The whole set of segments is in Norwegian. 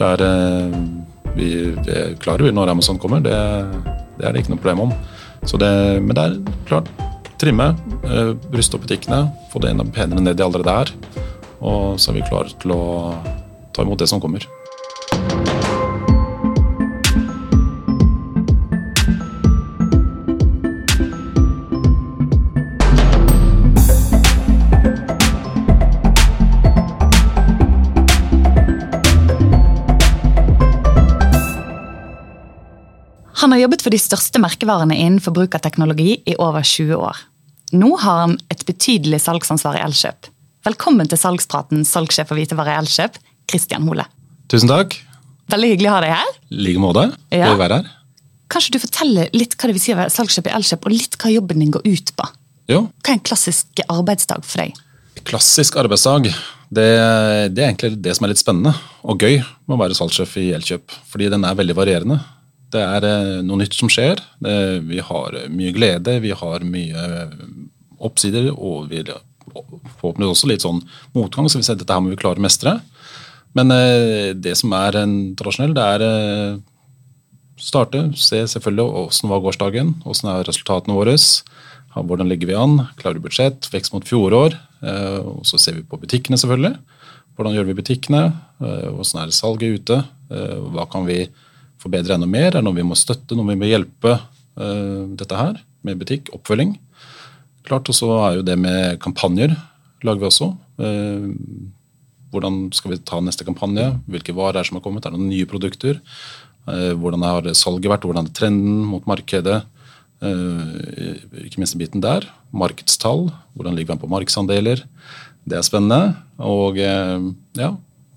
klart det er eh, vi, vi klarer vi når Amazon kommer, det, det, er det ikke noe problem om. Det, men det er klart trimme, eh, ruste opp butikkene, få det enda penere ned de allerede er. Og så er vi klare til å ta imot det som kommer. Han har jobbet for de største merkevarene innenfor bruk av teknologi i over 20 år. Nå har han et betydelig salgsansvar i Elkjøp. Velkommen til salgspraten, salgssjef for hvitevarer i Elkjøp, Christian Hole. Tusen takk. Veldig hyggelig å ha deg her. I like måte. Ja. Gøy å være her. Kanskje du forteller litt hva det vil si å være salgssjef i Elkjøp, og litt hva jobben din går ut på? Jo. Hva er en klassisk arbeidsdag for deg? Klassisk arbeidsdag, det, det, er egentlig det som er litt spennende og gøy med å være salgssjef i Elkjøp. Fordi den er veldig varierende. Det er eh, noe nytt som skjer. Vi har eh, mye glede, vi har mye eh, oppsider og vi forhåpentligvis også litt sånn motgang, så vi at dette her må vi klare å mestre. Men det som er tradisjonell, det er starte, se selvfølgelig åssen var gårsdagen, åssen er resultatene våre. Hvordan ligger vi an? Klarer vi budsjett? Vekst mot fjorår. Og så ser vi på butikkene, selvfølgelig. Hvordan gjør vi butikkene? Åssen er salget ute? Hva kan vi gjøre? Forbedre enda mer? Er noe vi må støtte, noe vi må hjelpe uh, dette her med butikk? Oppfølging. Klart, Og så er jo det med kampanjer lager vi også. Uh, hvordan skal vi ta neste kampanje? Hvilke varer er som har kommet? Er det noen nye produkter? Uh, hvordan har salget vært? Hvordan er trenden mot markedet? ikke minst den biten der. Markedstall. Hvordan ligger vi an på markedsandeler? Det er spennende. Og ja,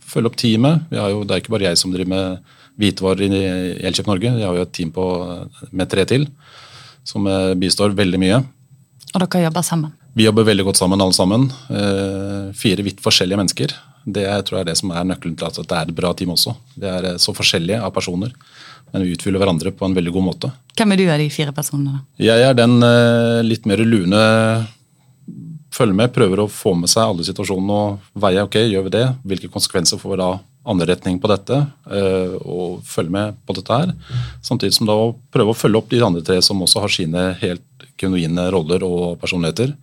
følge opp teamet. Jo, det er ikke bare jeg som driver med hvitevarer i Elkjøp Norge. Vi har jo et team på, med tre til som eh, bistår veldig mye. Og dere jobber sammen? Vi jobber veldig godt sammen, alle sammen. Eh, fire vidt forskjellige mennesker. Det tror jeg er det som er nøkkelen til at det er et bra team også. Det er eh, så forskjellige av personer, men vi utfyller hverandre på en veldig god måte. Hvem er du av de fire personene? Jeg er den litt mer lune følger med, prøver å få med seg alle situasjonene og veie ok, gjør vi det, hvilke konsekvenser får vi da andre retning på dette eh, og følge med på dette her. Samtidig som da å prøve å følge opp de andre tre som også har sine helt genuine roller og personligheter.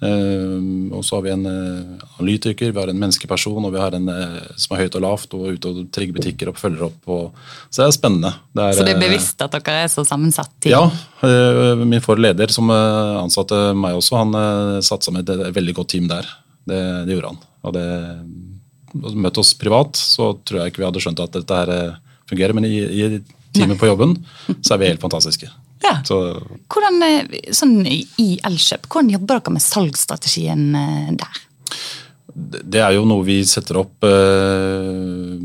Uh, og så har vi en uh, analytiker, vi har en menneskeperson og vi har en uh, som er høyt og lavt og ute og trigger butikker og følger opp. Og, så det er spennende. Det er, så det er bevisst at dere er så sammensatt? Til. Ja. min forrige leder som ansatte meg også, han satte sammen et, veldig godt team der. Det, det gjorde han. Og det møtt oss privat, så tror jeg ikke vi hadde skjønt at dette her eh, fungerer. Men i, i teamet på jobben så er vi helt fantastiske. Ja. Så, hvordan, eh, sånn I Elkjøp, hvordan jobber dere med salgsstrategien eh, der? Det er jo noe vi setter opp eh,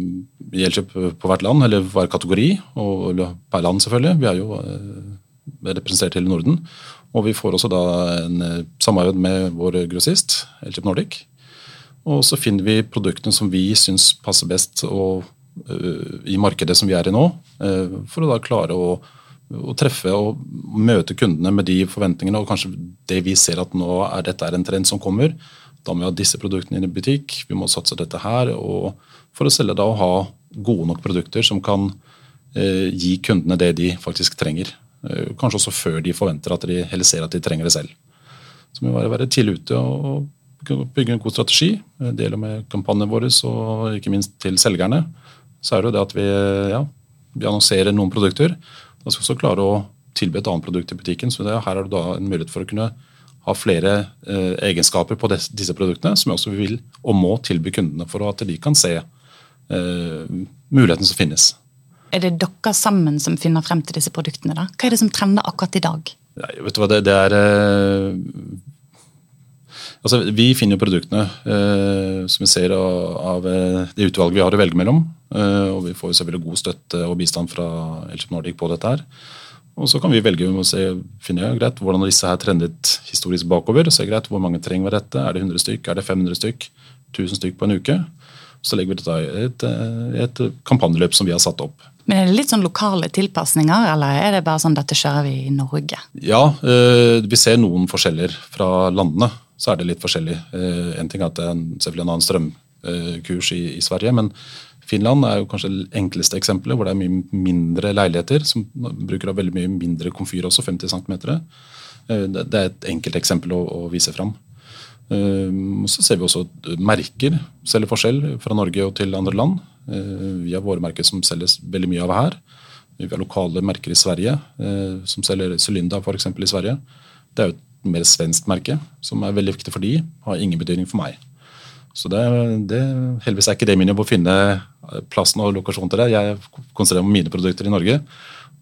i Elkjøp på hvert land, eller hver kategori, og per land selvfølgelig. Vi er jo eh, representert hele Norden. Og vi får også da en samarbeid med vår grossist, Elkjøp Nordic. Og så finner vi produktene som vi syns passer best og, uh, i markedet som vi er i nå, uh, for å da klare å, å, treffe og møte kundene med de forventningene og kanskje det vi ser at nå er dette er en trend som kommer. Da må vi ha disse produktene inn i butikk, vi må satse dette her. og For å selge da og ha gode nok produkter som kan eh, gi kundene det de faktisk trenger. Kanskje også før de forventer at de heller ser at de trenger det selv. Så vi må være tidlig ute og bygge en god strategi. Det gjelder med kampanjen vår og ikke minst til selgerne. Så er det jo det at vi, ja, vi annonserer noen produkter. Da skal vi også klare å tilby et annet produkt i butikken. så det, Her er det da en mulighet for å kunne ha flere eh, egenskaper på des, disse produktene, som vi også vil og må tilby kundene for at de kan se eh, muligheten som finnes. Er det dere sammen som finner frem til disse produktene? da? Hva er det som trender akkurat i dag? Nei, vet du hva, Det, det er eh, Altså, vi finner jo produktene eh, som vi ser av, av, eh, det utvalget vi har å velge mellom. Eh, og vi får jo selvfølgelig god støtte og bistand fra Elkjøp Nordic på dette. her. Og så kan vi velge å se, finne ja, greit, hvordan disse her trendet historisk bakover. Se greit, Hvor mange trenger vi dette? Er det 100 stykk? Er det 500 stykk? 1000 stykk på en uke? Så legger vi dette i et, eh, et kampanjeløp som vi har satt opp. Men Er det litt sånn lokale tilpasninger, eller er det bare sånn dette kjører vi i Norge? Ja, eh, vi ser noen forskjeller fra landene så er det litt forskjellig. Eh, en ting er at det er selvfølgelig en annen strømkurs i, i Sverige, men Finland er jo kanskje det enkleste eksempelet, hvor det er mye mindre leiligheter, som bruker av veldig mye mindre komfyr også, 50 cm. Det er et enkelt eksempel å, å vise fram. Så ser vi også merker selger forskjell fra Norge og til andre land. Vi har våre merker som selges veldig mye av her. Vi har lokale merker i Sverige, som selger Cylinda f.eks. i Sverige. Det er jo et mer svenskt merke, som er veldig viktig for de, har ingen betydning for meg. Så det, det, Heldigvis er ikke det min jobb å finne plassen og lokasjonen til det. Jeg konsentrerer meg om mine produkter i Norge,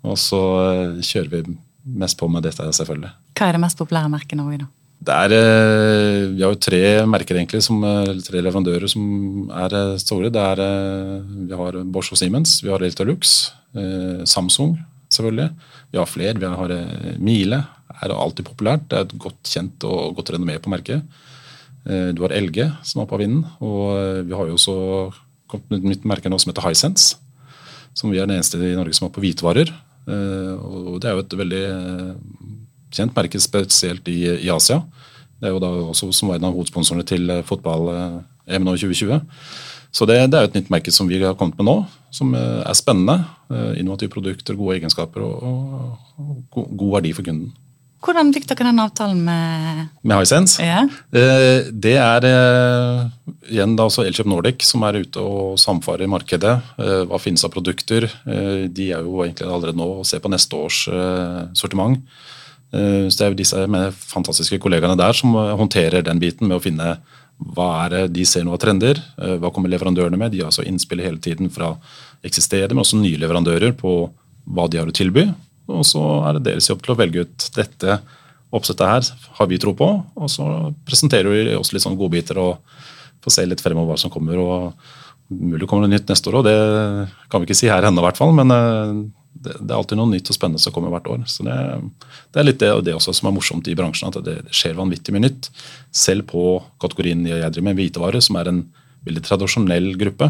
og så eh, kjører vi mest på med dette, selvfølgelig. Hva er det mest populære merket i Norge, da? Det er, eh, vi har jo tre merker, egentlig, som, tre leverandører som er eh, store. Det er, vi har Bosch og Siemens, vi har Eltelux, Samsung selvfølgelig. Vi har flere. Vi har Miele, er alltid populært. Det er et godt kjent og godt renommé på merket. Eh, du har LG som er på vinden, og eh, vi har jo også kommet med et nytt merke nå som heter Hisense. Som vi er den eneste i Norge som har på hvitevarer. Eh, og det er jo et veldig kjent merke, spesielt i Asia. Det er jo da også som var en av hovedsponsorene til fotball-EM nå 2020. Så det, det, er jo et nytt merke som vi har kommet med nå, som er spennende. Innovative produkter, gode egenskaper og, og god verdi for kunden. Hvordan fikk dere den avtalen med Med Hisense? Ja. Eh, det er eh, igjen da også Elkjøp Nordic som er ute og samfarer markedet. Eh, hva finnes av produkter? De er jo egentlig allerede nå og ser på neste års sortiment. Så det er jo disse med fantastiske kollegaene der som håndterer den biten med å finne hva er det de ser nå av trender, hva kommer leverandørene med. De har altså innspill hele tiden fra eksisterende, men også nye leverandører på hva de har å tilby. Og så er det deres jobb til å velge ut dette oppsettet her har vi tro på. Og så presenterer vi oss litt sånn godbiter og får se litt fremover hva som kommer. og Mulig kommer det nytt neste år òg, det kan vi ikke si her ennå i hvert fall. Men eh, det, det, er alltid noe nytt og spennende som kommer hvert år. Så det, det er litt det, det også som er morsomt i bransjen, at det, skjer vanvittig mye nytt. Selv på kategorien jeg driver med, hvitevarer, som er en veldig tradisjonell gruppe.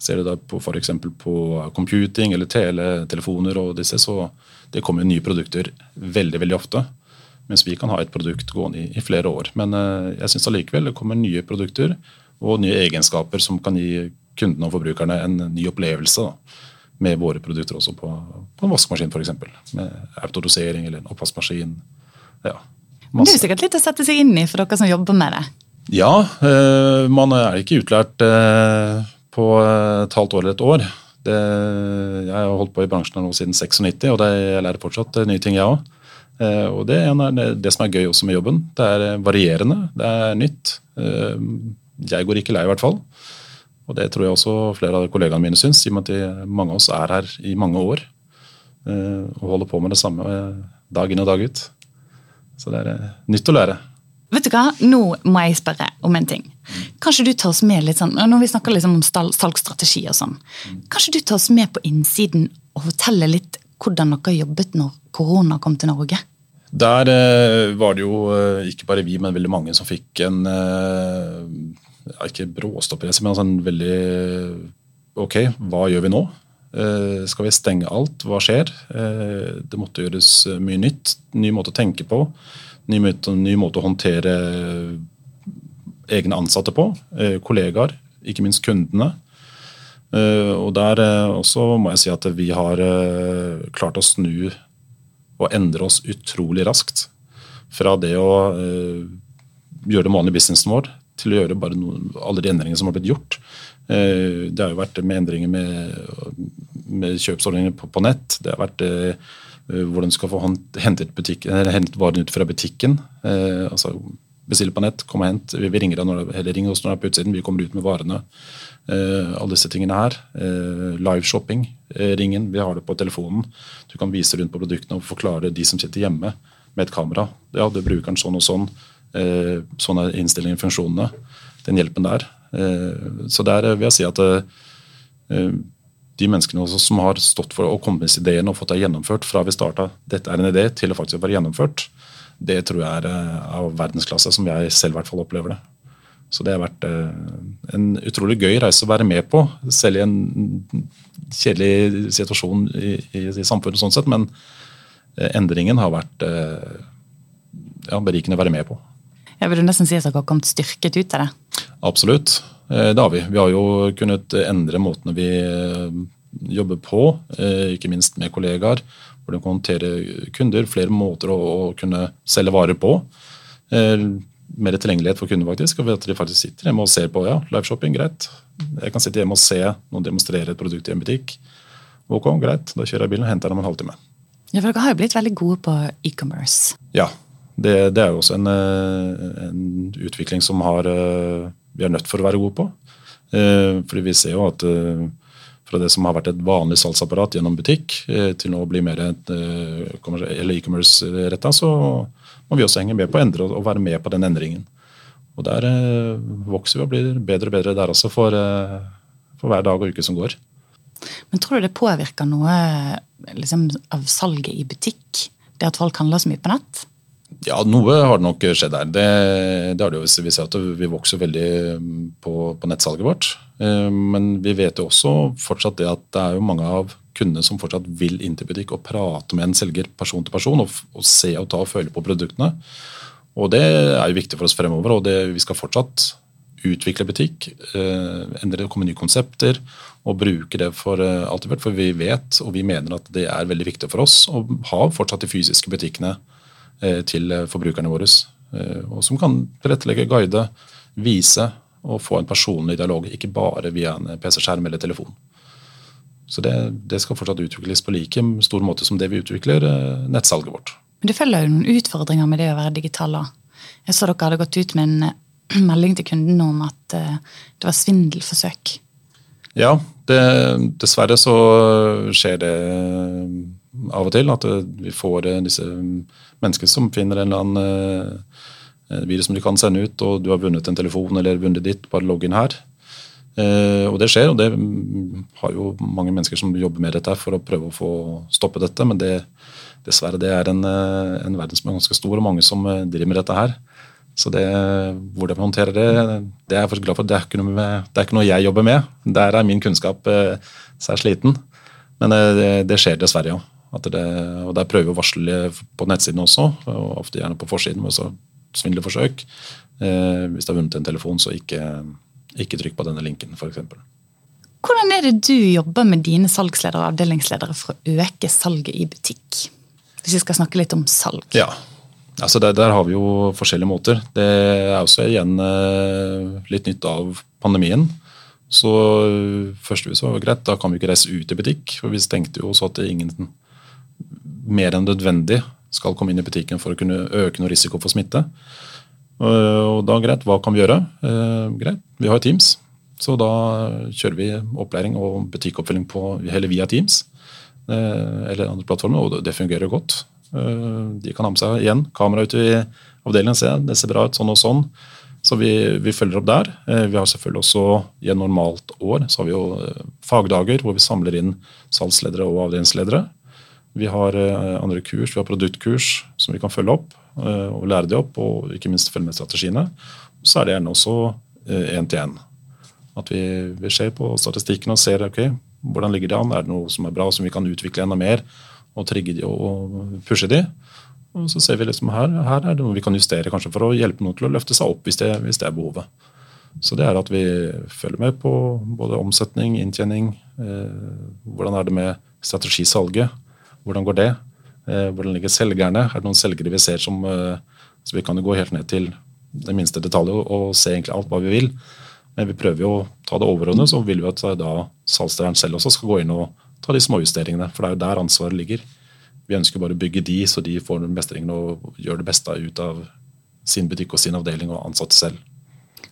Ser du da på f.eks. på computing eller tele, telefoner og disse, så det kommer nye produkter veldig veldig ofte. Mens vi kan ha et produkt gående i, i flere år. Men uh, jeg syns allikevel det kommer nye produkter og nye egenskaper som kan gi kundene og forbrukerne en ny opplevelse. Da, med våre produkter også på, på en vaskemaskin f.eks. Med autodosering eller en oppvaskmaskin. Ja, det er jo sikkert litt å sette seg inn i for dere som jobber med det? Ja, uh, man er ikke utlært uh, på et halvt år eller et år. Det, jeg har holdt på i bransjen nå siden 96, og det, jeg lærer fortsatt nye ting, jeg òg. Eh, og det er det som er gøy også med jobben. Det er varierende, det er nytt. Eh, jeg går ikke lei, i hvert fall. Og det tror jeg også flere av kollegaene mine syns, i og med at mange av oss er her i mange år eh, og holder på med det samme dag inn og dag ut. Så det er nytt å lære. Vet du hva, Nå må jeg spørre om en ting. Kanskje du tar oss med litt sånn, Når vi snakker liksom om salgsstrategi og sånn, kanskje du tar oss med på innsiden og forteller litt hvordan dere jobbet når korona kom til Norge? Der eh, var det jo eh, ikke bare vi, men veldig mange som fikk en eh, Ikke bråstoppreise, men altså en veldig Ok, hva gjør vi nå? Eh, skal vi stenge alt? Hva skjer? Eh, det måtte gjøres mye nytt. Ny måte å tenke på ny måte, ny måte å håndtere egne ansatte på. Eh, kollegaer, ikke minst kundene. Eh, og der eh, også må jeg si at vi har klart å snu og endre oss utrolig raskt. Fra det å gjøre den vanlige businessen vår til å gjøre bare noen, alle de endringene som har blitt gjort. Det har jo vært med endringer med, med kjøpsordninger på, på, nett. Det har vært hvordan du skal få hentet, hentet varen ut fra butikken. Altså Bestille på nett, kom og hent. Vi ringer, når, eller ringer oss når du er på utsiden. Vi kommer ut med varene. Uh, alle disse tingene her. Uh, live shopping. uh, ringen. Vi har det på telefonen. Du kan vise rundt på produktene og forklare de som sitter hjemme med et kamera. Ja, du bruker den sånn og sånn. Uh, sånn er innstillingen og funksjonene. Den hjelpen der. så der vil jeg si at de menneskene som har stått for å komme med ideen og fått det gjennomført fra vi starta dette er en idé, til å faktisk være gjennomført, det tror jeg er eh, av verdensklasse, som jeg selv i hvert fall opplever det. Så det har vært eh, en utrolig gøy reise å være med på, selv i en kjedelig situasjon i, i, i samfunnet, sånn sett, men eh, endringen har vært ja, berikende å være med på. Jeg vil nesten si at dere har kommet styrket ut av det? Absolutt. det har vi. Vi har jo kunnet endre måtene vi jobber på, ikke minst med kollegaer. Hvor kan håndtere kunder, flere måter å, å kunne selge varer på. Mer tilgjengelighet for kunder, faktisk. Og at de faktisk sitter hjemme og ser på ja, liveshopping, greit. Jeg kan sitte hjemme og se noen demonstrere et produkt i en butikk. Ok, greit, da kjører jeg bilen og henter den om en halvtime. Ja, for Dere har jo blitt veldig gode på e-commerce. Ja, det, det, er jo også en, eh, en, utvikling som har, eh, vi er nødt for å være gode på. Eh, fordi vi ser jo at fra det som har vært et vanlig salgsapparat gjennom butikk, til nå å bli mer e-commerce-retta, så må vi også henge med på å endre og være med på den endringen. Og Der vokser vi og blir bedre og bedre der også for, for hver dag og uke som går. Men tror du det påvirker noe liksom, av salget i butikk? Det at folk handler så mye på nett? Ja, noe har nok skjedd der. Det, det har det jo, vi ser at vi vokser veldig på, på, nettsalget vårt. Eh, men vi vet jo også fortsatt det at det er jo mange av kundene som fortsatt vil inn til butikk og prate med en selger person til person og, og se og ta og føle på produktene. Og det er jo viktig for oss fremover, og det, vi skal fortsatt utvikle butikk, endre og komme nye konsepter og bruke det for eh, alt i hvert. For vi vet og vi mener at det er veldig viktig for oss å ha fortsatt de fysiske butikkene eh, til forbrukerne våre. Og som kan tilrettelegge, guide, vise og få en personlig dialog. Ikke bare via en PC-skjerm eller telefon. Så det, det, skal fortsatt utvikles på like stor måte som det vi utvikler nettsalget vårt. Men Det følger jo noen utfordringer med det å være digital. Jeg så dere hadde gått ut med en melding til kunden om at eh, det var svindelforsøk. Ja, det, dessverre så skjer det eh, av og til at eh, vi får disse menneskene som finner en eller annen virus som de kan sende ut, og du har vunnet en telefon eller vunnet ditt, bare logg inn her. Og det skjer, og det har jo mange mennesker som jobber med dette for å prøve å få stoppe dette, men det, dessverre det er en, en verden som er ganske stor, og mange som driver med dette her. Så det, hvordan vi håndterer det, det er jeg glad for. Det er, ikke noe, med, det er ikke noe jeg jobber med. Der er min kunnskap eh, sær sliten. Men eh, det, det, skjer dessverre, ja. Det, og Der prøver vi å varsle på nettsiden også, og ofte gjerne på forsiden. med Svindelforsøk. Eh, hvis du har vunnet en telefon, så ikke, ikke trykk på denne linken, f.eks. Hvordan er det du jobber med dine salgsledere og avdelingsledere for å øke salget i butikk? Hvis vi skal snakke litt om salg. Ja, Altså der, der, har vi jo forskjellige måter. Det er også igjen eh, litt nytt av pandemien. Så førstevis var det greit, da kan vi ikke reise ut i butikk. for Vi stengte jo så at ingen mer enn nødvendig skal komme inn i butikken for å kunne øke noe risiko for smitte. Og da greit, hva kan vi gjøre? Eh, greit, vi har Teams. Så da kjører vi opplæring og butikkoppfølging på, heller via Teams. Eh, eller andre plattformer, og det fungerer godt. Eh, de kan ha med seg igjen kamera ute i avdelingen og se det ser bra ut sånn og sånn. Så vi, vi, følger opp der. Eh, vi har selvfølgelig også i et normalt år så har vi jo eh, fagdager hvor vi samler inn salgsledere og avdelingsledere. Vi har andre kurs, vi har produktkurs som vi kan følge opp og lære de opp. Og ikke minst følge med strategiene. Så er det gjerne også én til én. At vi, vi ser på statistikken og ser ok, hvordan ligger det an. Er det noe som er bra som vi kan utvikle enda mer? og trigge de og pushe de. Og så ser vi liksom her, her er det noe vi kan justere kanskje for å hjelpe noen til å løfte seg opp hvis det, hvis det er behovet. Så det er at vi følger med på både omsetning, inntjening. Eh, hvordan er det med strategisalget? Hvordan går det? Eh, hvordan ligger selgerne? Er det noen selgere vi ser som eh, Så vi kan jo gå helt ned til den minste detalj og, se egentlig alt hva vi vil. Men vi prøver jo å ta det overordnet, så vil vi at da salgslederen selv også skal gå inn og ta de småjusteringene. For det er jo der ansvaret ligger. Vi ønsker bare å bygge de, så de får mestringen og gjør det beste ut av sin butikk og sin avdeling og ansatte selv.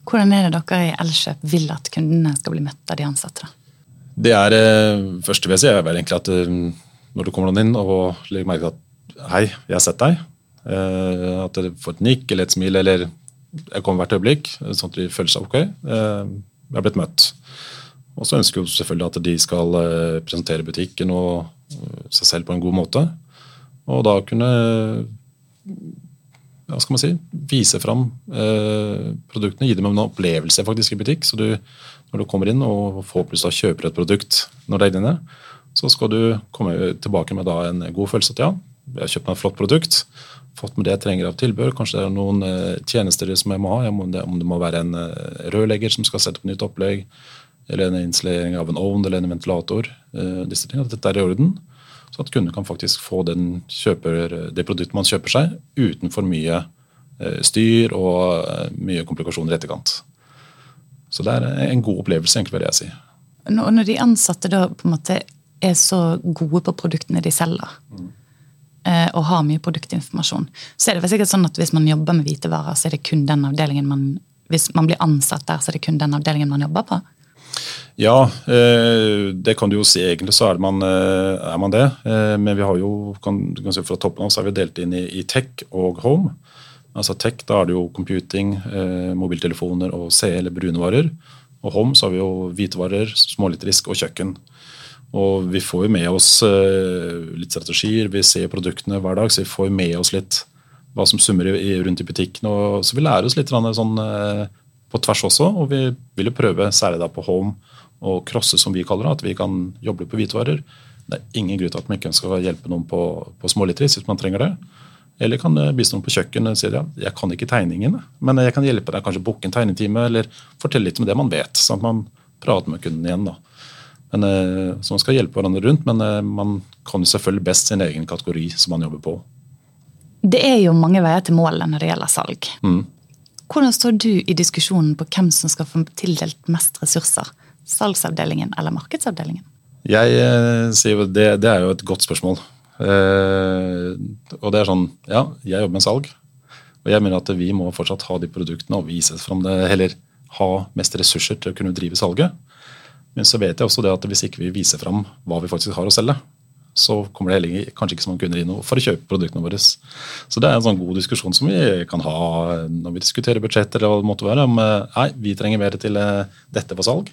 Hvordan er det dere i Elkjøp vil at kundene skal bli møtt av de ansatte? Det er, eh, første vil si er vel egentlig at eh, når du kommer noen inn og legger merke til at hei, jeg har sett deg, eh, at jeg får et nikk eller et smil eller jeg kommer hvert øyeblikk, sånn at de føler seg ok. Jeg har blitt møtt. Og så ønsker vi selvfølgelig at de skal eh, presentere butikken og seg selv på en god måte. Og da kunne hva skal man si, vise fram eh, produktene, gi dem en opplevelse faktisk i butikk. Så du, når du kommer inn og forhåpentligvis kjøper et produkt når det er inne, så skal du komme tilbake med en god følelse at ja, jeg har kjøpt meg et flott produkt. fått med det jeg trenger av tilbør. Kanskje det er noen eh, tjenester som jeg må ha. Om det må være en eh, rørlegger som skal sette opp nytt opplegg, eller en installering av en ovn eller en ventilator. Eh, disse tingene, at Dette er i orden. Så at kunden kan faktisk få kjøper, det produktet man kjøper seg, uten for mye styr og mye komplikasjoner i etterkant. Så det er en god opplevelse, egentlig, vil jeg si. Når de ansatte da på en måte er så gode på produktene de selger, mm. og har mye produktinformasjon, så er det vel sikkert sånn at hvis man jobber med hvitevarer, så er det kun den avdelingen man Hvis man blir ansatt der, så er det kun den avdelingen man jobber på? Ja, eh, det kan du jo si. Egentlig så er man, er man det. Men vi har jo, kan, du kan si fra toppen av så er vi delt inn i, i tech og home. Altså Tech, da er det jo computing, mobiltelefoner og CE eller brune varer. Og Home så har vi jo hvitevarer, småelektrisk og kjøkken. Og vi får jo med oss eh, litt strategier, vi ser produktene hver dag, så vi får med oss litt hva som summer rundt i butikken. Og så vi lærer oss litt sånn, eh, på tvers også, og vi vil jo prøve, særlig da på Home, å crosse, som vi kaller det, at vi kan jobbe på hvitvarer. Det er ingen grunn til at man ikke skal hjelpe noen på, på smålitris hvis man trenger det. Eller kan bistå noen på kjøkkenet og si ja, jeg kan ikke tegningene, men jeg kan hjelpe deg kanskje booke en tegnetime eller fortelle litt om det man vet. sånn at man prater med kunden igjen. da. Men, eh, så Man skal hjelpe hverandre rundt, men eh, man kan jo selvfølgelig best sin egen kategori som man jobber på. Det er jo mange veier til målet når det gjelder salg. Mm. Hvordan står du i diskusjonen på hvem som skal få tildelt mest ressurser? Salgsavdelingen eller markedsavdelingen? Jeg sier jo det, det er jo et godt spørsmål. Eh, og det er sånn Ja, jeg jobber med salg. Og jeg mener at vi må fortsatt ha de produktene og vise fram det, heller ha mest ressurser til å kunne drive salget. Men så vet jeg også det at hvis ikke vi viser fram hva vi faktisk har å selge, så kommer det heller kanskje ikke så mange kunder inn for å kjøpe produktene våre. Så det er en sånn god diskusjon som vi kan ha når vi diskuterer budsjett eller hva det måtte være. Om eh, nei, vi trenger mer til eh, dette på salg.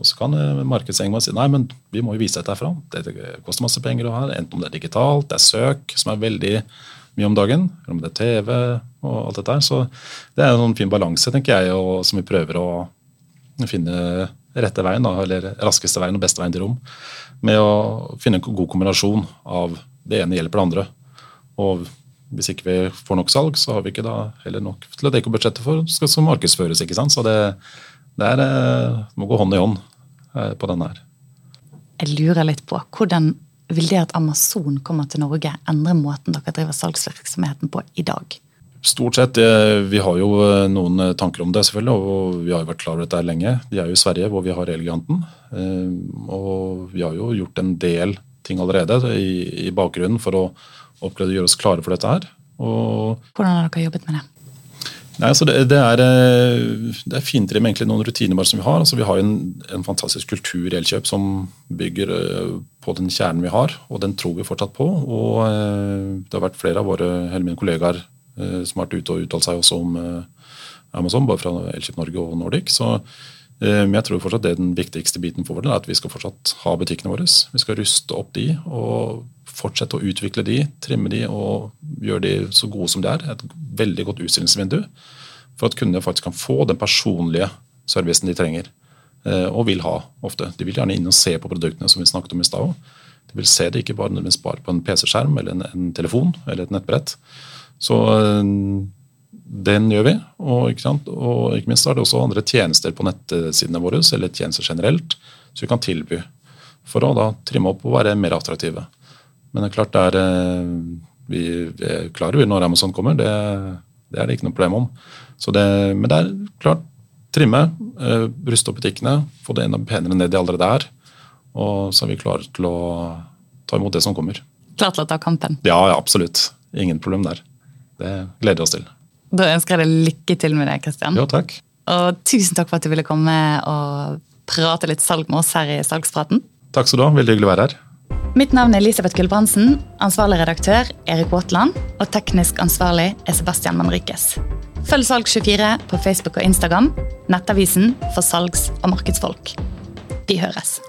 Og så kan eh, markedsengelen si nei, men vi må jo vise dette herfra. Det koster masse penger å ha, enten om det er digitalt, det er søk, som er veldig mye om dagen, eller om det er TV og alt dette her. Så det er en sånn fin balanse, tenker jeg, og, som vi prøver å finne rette veien, da, eller raskeste veien og beste veien til rom. Med å finne en god kombinasjon av det ene hjelper det andre. Og hvis ikke vi får nok salg, så har vi ikke da heller nok til å dekke budsjettet for skal markedsføres. ikke sant? Så det, det, er, eh, må gå hånd i hånd eh, på denne her. Jeg lurer litt på, hvordan vil det at Amazon kommer til Norge, endre måten dere driver salgsvirksomheten på i dag? Stort sett. Vi har jo noen tanker om det, selvfølgelig, og vi har jo vært klar over dette lenge. De er jo i Sverige, hvor vi har Elgiganten. Eh, og vi har jo gjort en del ting allerede i, bakgrunnen for å oppleve å gjøre oss klare for dette her. Og Hvordan har dere jobbet med det? Nei, altså det, det, er, eh, det er fintere med egentlig noen rutiner bare som vi har. Altså vi har en, en fantastisk kultur i Elkjøp som bygger eh, på den kjernen vi har, og den tror vi fortsatt på. Og eh, det har vært flere av våre, hele mine kollegaer som har vært ute og uttalt seg også om Amazon, bare fra Elkjøp Norge og Nordic. Så men jeg tror fortsatt det er den viktigste biten for det, at vi skal fortsatt ha butikkene våre. Vi skal ruste opp de og fortsette å utvikle de, trimme de og gjøre de så gode som de er. Et veldig godt utstillingsvindu for at kundene faktisk kan få den personlige servicen de trenger eh, og vil ha ofte. De vil gjerne inn og se på produktene som vi snakket om i stad. De vil se det ikke bare når de sparer på en PC-skjerm eller en, en, telefon eller et nettbrett. Så eh, den gjør vi. Og ikke, og ikke, minst er det også andre tjenester på nettsidene våre, eller tjenester generelt, som vi kan tilby. For å da trimme opp og være mer attraktive. Men det er klart det er, eh, vi, vi er klare over når Amazon kommer. Det, det, er det ikke noe problem om. Det, men det er klart trimme, uh, ruste opp butikkene, få det enda penere ned de allerede er. Og så er vi klare til å ta imot det som kommer. Klar til å ta kampen? Ja, ja, absolutt. Ingen problem der. Det gleder vi oss til. Da ønsker jeg deg lykke til med det, Kristian. Jo, takk. Og tusen takk for at du ville komme og prate litt salg med oss her i Salgspraten. Takk skal du ha. Veldig hyggelig å være her. Mitt navn er Elisabeth Gulbrandsen, ansvarlig redaktør Erik Waatland. og teknisk ansvarlig er Sebastian Manrikes. Følg Salg24 på Facebook og Instagram, nettavisen for salgs- og markedsfolk. Vi høres.